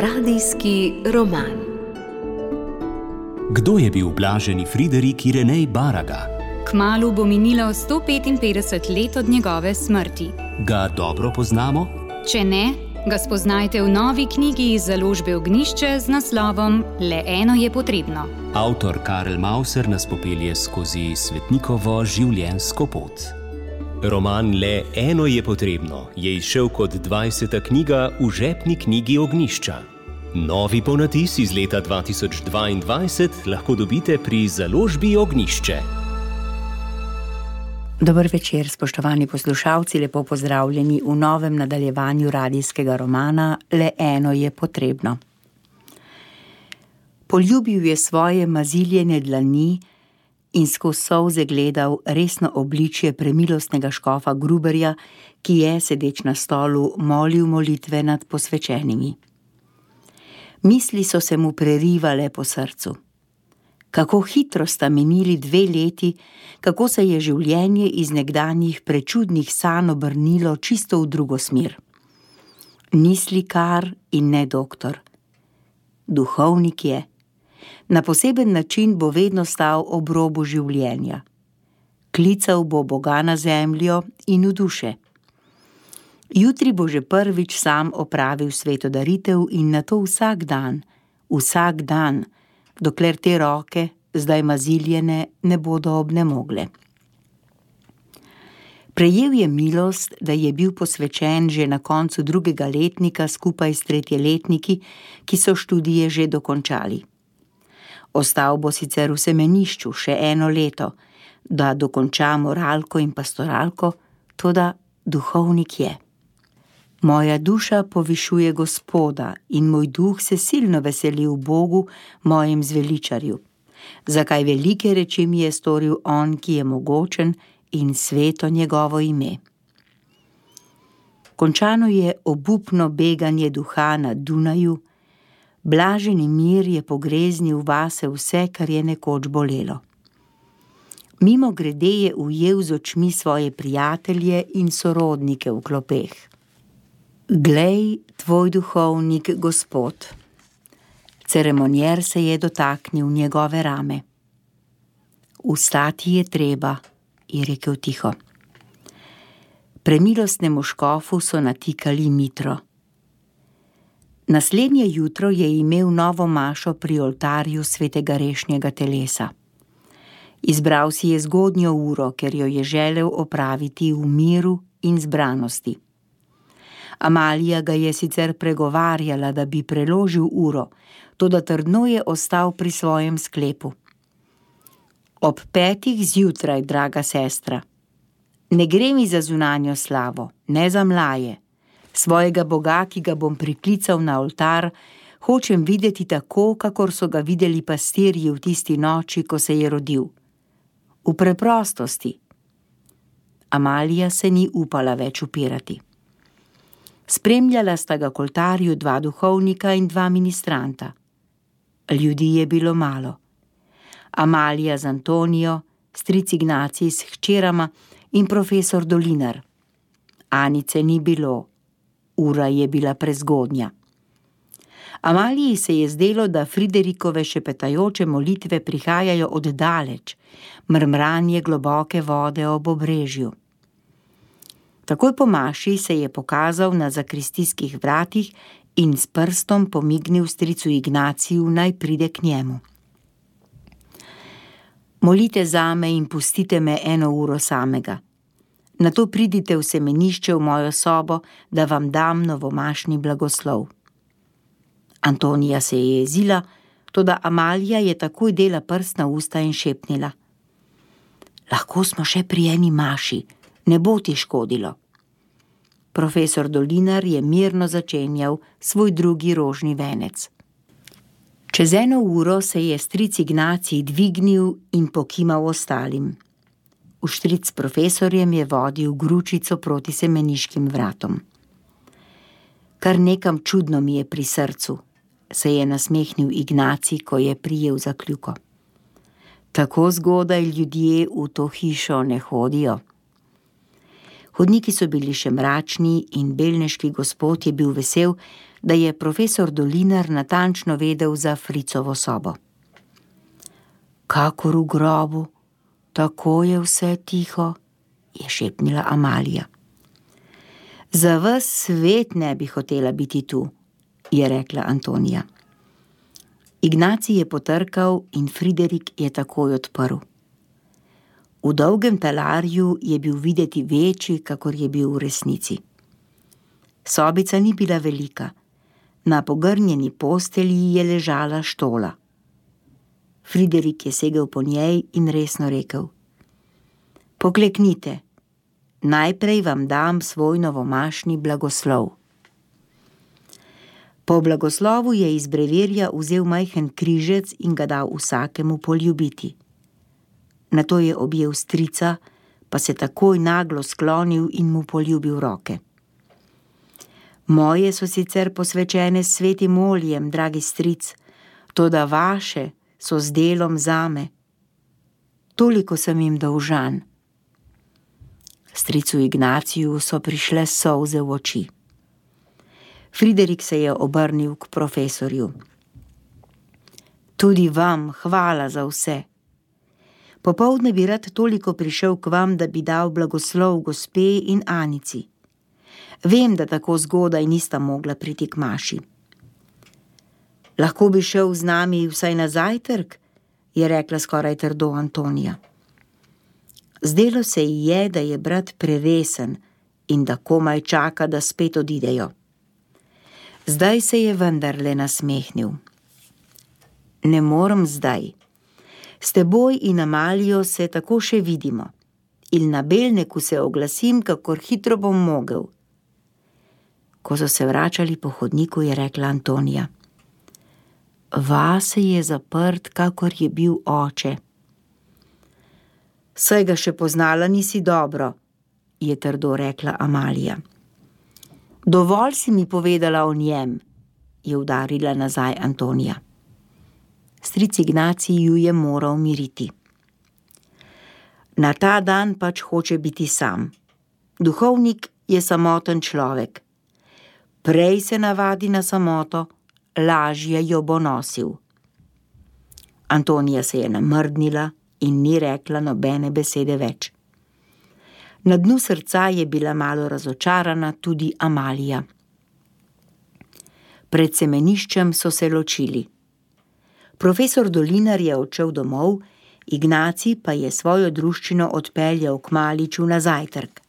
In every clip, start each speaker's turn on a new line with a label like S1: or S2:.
S1: Radijski roman.
S2: Kdo je bil blaženi Friderik Irenej Baraga?
S3: Kmalu bo minilo 155 let od njegove smrti.
S2: Ga dobro poznamo?
S3: Če ne, ga spoznajte v novi knjigi iz založbe Ognišče z naslovom Le eno je potrebno.
S2: Avtor Karel Mauser nas popelje skozi svetnikovo življenjsko pot. Roman Le eno je potrebno je izšel kot 20. knjiga v žepni knjigi Ognišča. Novi ponatis iz leta 2022 lahko dobite pri založbi Ognišče.
S4: Dober večer, spoštovani poslušalci, lepo pozdravljeni v novem nadaljevanju radijskega romana Le eno je potrebno. Poljubil je svoje maziljene dlani in skozi solze gledal resno obličje premilostnega škofa Gruberja, ki je, sedeč na stolu, molil molitve nad posvečenimi. Misli so se mu prerivale po srcu. Kako hitro sta minili dve leti, kako se je življenje iz nekdanjih prečudnih sanj obrnilo čisto v drugo smer. Ni slikar in ne doktor. Duhovnik je. Na poseben način bo vedno stal ob robu življenja. Klical bo Boga na zemljo in v duše. Jutri bo že prvič sam opravil sveto daritev in na to vsak dan, vsak dan, dokler te roke, zdaj maziljene, ne bodo obnemogle. Prejel je milost, da je bil posvečen že na koncu drugega letnika skupaj s tretjeletniki, ki so študije že dokončali. Ostal bo sicer v semenišču še eno leto, da dokonča moralko in pastoralko, toda duhovnik je. Moja duša povišuje Gospoda in moj duh se silno veseli v Bogu, mojem zveličarju. Zakaj velike reči mi je storil On, ki je mogočen in sveto njegovo ime. Končano je obupno beganje duha na Dunaju, blaženi mir je pogreznil vase vse, kar je nekoč bolelo. Mimo grede je ujel z očmi svoje prijatelje in sorodnike v klopeh. Glej, tvoj duhovnik, Gospod. Ceremonijer se je dotaknil njegove rame. Vstati je treba, je rekel tiho. Premilostnemu škofu so natikali mitro. Naslednje jutro je imel novo mašo pri oltarju svetega rešnjega telesa. Izbral si je zgodnjo uro, ker jo je želel opraviti v miru in zbranosti. Amalija ga je sicer pregovarjala, da bi preložil uro, toda trdno je ostal pri svojem sklepu. Ob petih zjutraj, draga sestra, ne gre mi za zunanjo slavo, ne za mlaje. Svojega Boga, ki ga bom priklical na oltar, hočem videti tako, kakor so ga videli pastirji v tisti noči, ko se je rodil. V preprostosti. Amalija se ni upala več upirati. Spremljala sta ga k oltarju dva duhovnika in dva ministranta. Ljudi je bilo malo. Amalija z Antonijo, stric Ignacij s hčerama in profesor Dolinar. Anice ni bilo, ura je bila prezgodnja. Amaliji se je zdelo, da Friderikove šepetajoče molitve prihajajo od daleč, mrmranje globoke vode ob obrežju. Takoj po maši se je pokazal na zakristijskih vratih in s prstom pomignil stricu Ignaciju, naj pride k njemu. Molite za me in pustite me eno uro samega. Na to pridite v semenišče v mojo sobo, da vam dam novomašni blagoslov. Antonija se je jezila, toda Amalija je takoj dela prst na usta in šepnila: Lahko smo še pri eni maši ne bo ti škodilo. Profesor Dolinar je mirno začenjal svoj drugi rožni venec. Čez eno uro se je stric Ignacij dvignil in pokimal ostalim. Uštric s profesorjem je vodil gručico proti semeniškim vratom. Kar nekam čudno mi je pri srcu, se je nasmehnil Ignacij, ko je prijel za kljuko. Tako zgodaj ljudje v to hišo ne hodijo. Hodniki so bili še mračni in belneški gospod je bil vesel, da je profesor Dolinar natančno vedel za Fricovo sobo. Kakor v grobu, tako je vse tiho, je šepnila Amalija. Za vas svet ne bi hotela biti tu, je rekla Antonija. Ignacij je potrkal in Friderik je takoj odprl. V dolgem talarju je bil videti večji, kakor je bil v resnici. Sobica ni bila velika, na pogrnjeni postelji je ležala štola. Friderik je segel po njej in resno rekel: Pokleknite, najprej vam dam svoj novomašni blagoslov. Po blagoslovu je iz breverja vzel majhen križec in ga dal vsakemu poljubiti. Na to je objel strica, pa se takoj naglo sklonil in mu poljubil roke. Moje so sicer posvečene svetim oljem, dragi stric, to da vaše so z delom zame. Toliko sem jim dolžan. Stricu Ignaciju so prišle solze v oči. Friderik se je obrnil k profesorju. Tudi vam hvala za vse. Popovdne bi rad toliko prišel k vam, da bi dal blagoslov gospe in Anici. Vem, da tako zgodaj nista mogla priti k maši. Lahko bi šel z nami vsaj na zajtrk, je rekla skoraj trdo Antonija. Zdelo se ji je, da je brat preresen in da komaj čaka, da spet odidejo. Zdaj se je vendarle nasmehnil. Ne morem zdaj. S teboj in Amalijo se tako še vidimo. In na belneku se oglasim, kakor hitro bom mogel. Ko so se vračali po hodniku, je rekla Antonija: Vase je zaprt, kakor je bil oče. Saj ga še poznala nisi dobro, je trdo rekla Amalija. Dovolj si mi povedala o njem, je udarila nazaj Antonija. Stric Ignacij ju je moral miriti. Na ta dan pač hoče biti sam. Duhovnik je samoten človek prej se navadi na samoto, lažje jo bo nosil. Antonija se je namrdnila in ni rekla nobene besede več. Na dnu srca je bila malo razočarana tudi Amalija. Pred semeniščem so se ločili. Profesor Dolinar je odšel domov, Ignaci pa je svojo druščino odpeljal k Maliču na zajtrk.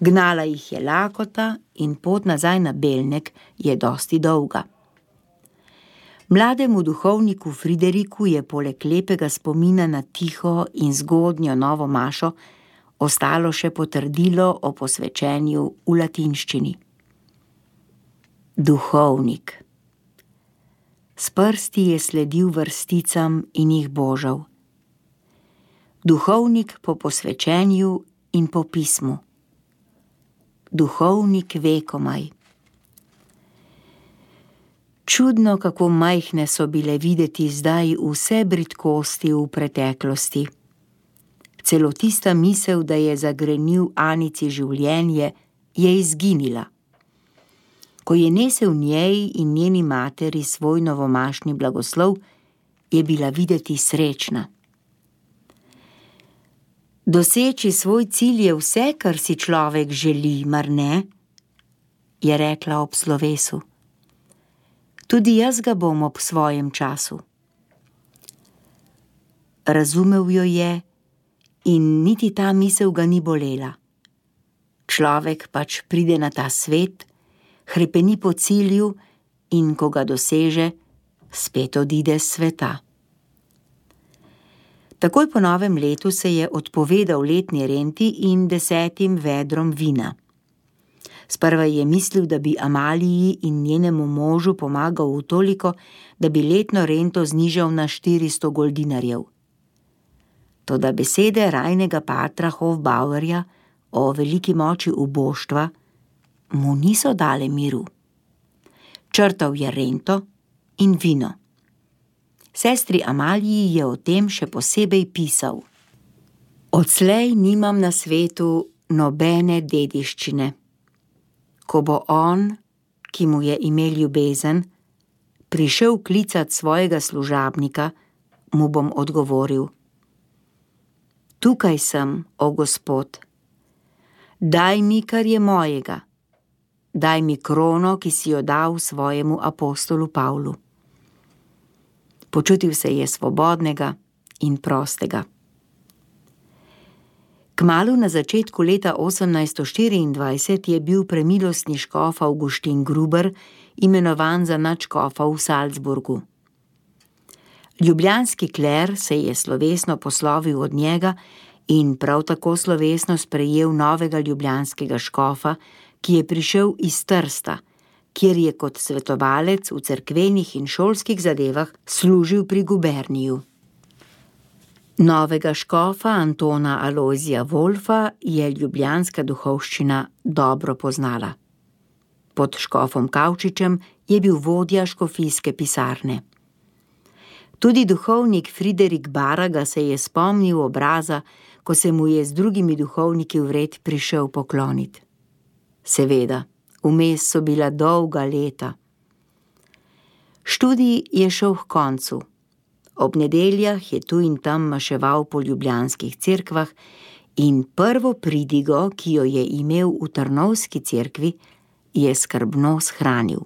S4: Gnala jih je lakota in pot nazaj na Belnek je dosti dolga. Mlademu duhovniku Frideriku je poleg lepega spomina na tiho in zgodnjo novo mašo ostalo še potrdilo o posvečenju v latinščini. Duhovnik. S prsti je sledil vrsticam in jih božal. Duhovnik po posvečenju in po pismu duhovnik ve komaj. Čudno, kako majhne so bile videti zdaj vse britkosti v preteklosti. Celo tista misel, da je zagrenil Anici življenje, je izginila. Ko je nesel njej in njeni materi svoj novomašni blagoslov, je bila videti srečna. Doseči svoj cilj je vse, kar si človek želi, mar ne? je rekla ob slovesu. Tudi jaz ga bom ob svojem času. Razumel jo je in niti ta misel ga ni bolela. Človek pač pride na ta svet, hrepeni po cilju in ko ga doseže, spet odide sveta. Takoj po novem letu se je odpovedal letni renti in desetim vedrom vina. Sprva je mislil, da bi Amaliji in njenemu možu pomagal v toliko, da bi letno rento znižal na 400 goldinarjev. Toda besede rajnega patra Hofbauerja o veliki moči uboštva mu niso dale miru. Črtal je rento in vino. Sestri Amaliji je o tem še posebej pisal. Odslej nimam na svetu nobene dediščine. Ko bo on, ki mu je imel ljubezen, prišel klicati svojega služabnika, mu bom odgovoril: Tukaj sem, o Gospod, daj mi, kar je mojega, daj mi krono, ki si jo dal svojemu apostolu Pavlu. Počutil se je svobodnega in prostega. Kmalu na začetku leta 1824 je bil premilostni škof Augustin Gruber imenovan za načkofa v Salzburgu. Ljubljanski kler se je slovesno poslovil od njega in prav tako slovesno sprejel novega ljubljanskega škofa, ki je prišel iz Trsta, kjer je kot svetovalec v cerkvenih in šolskih zadevah služil pri guberniju. Novega škofa Antona Alozija Wolfa je ljubljanska duhovščina dobro poznala. Pod škofom Kavčičem je bil vodja škofijske pisarne. Tudi duhovnik Friderik Baraga se je spomnil obraza, ko se mu je z drugimi duhovniki vred prišel pokloniti. Seveda, vmes so bila dolga leta. Študij je šel k koncu. Ob nedeljah je tu in tam maševal po ljubljanskih cerkvah in prvo pridigo, ki jo je imel v Trnovski cerkvi, je skrbno shranil.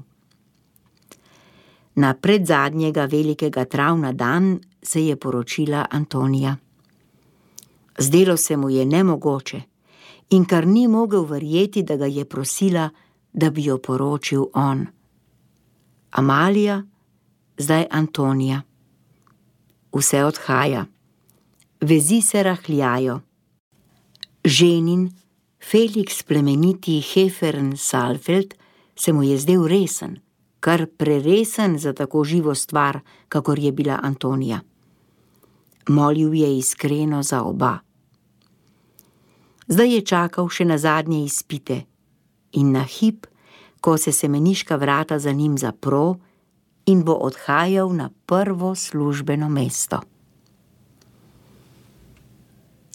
S4: Na predzadnjega velikega travna dan se je poročila Antonija. Zdelo se mu je nemogoče in kar ni mogel verjeti, da ga je prosila, da bi jo poročil on. Amalija, zdaj Antonija. Vse odhaja, vezi se rahljajo. Ženin, Felix plemeniti Hefern Salfeld se mu je zdel resen, kar preresen za tako živo stvar, kakor je bila Antonija. Molil je iskreno za oba. Zdaj je čakal še na zadnje izpite in na hip, ko se semeniška vrata za njim zapro in bo odhajal na prvo službeno mesto.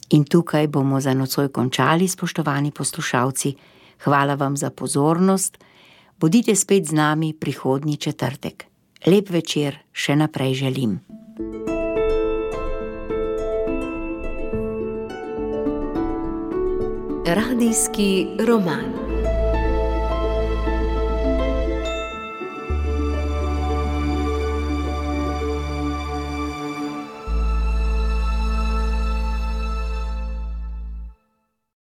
S4: In tukaj bomo za nocoj končali, spoštovani poslušalci. Hvala vam za pozornost. Bodite spet z nami prihodnji četrtek. Lep večer še naprej želim.
S1: Radijski roman.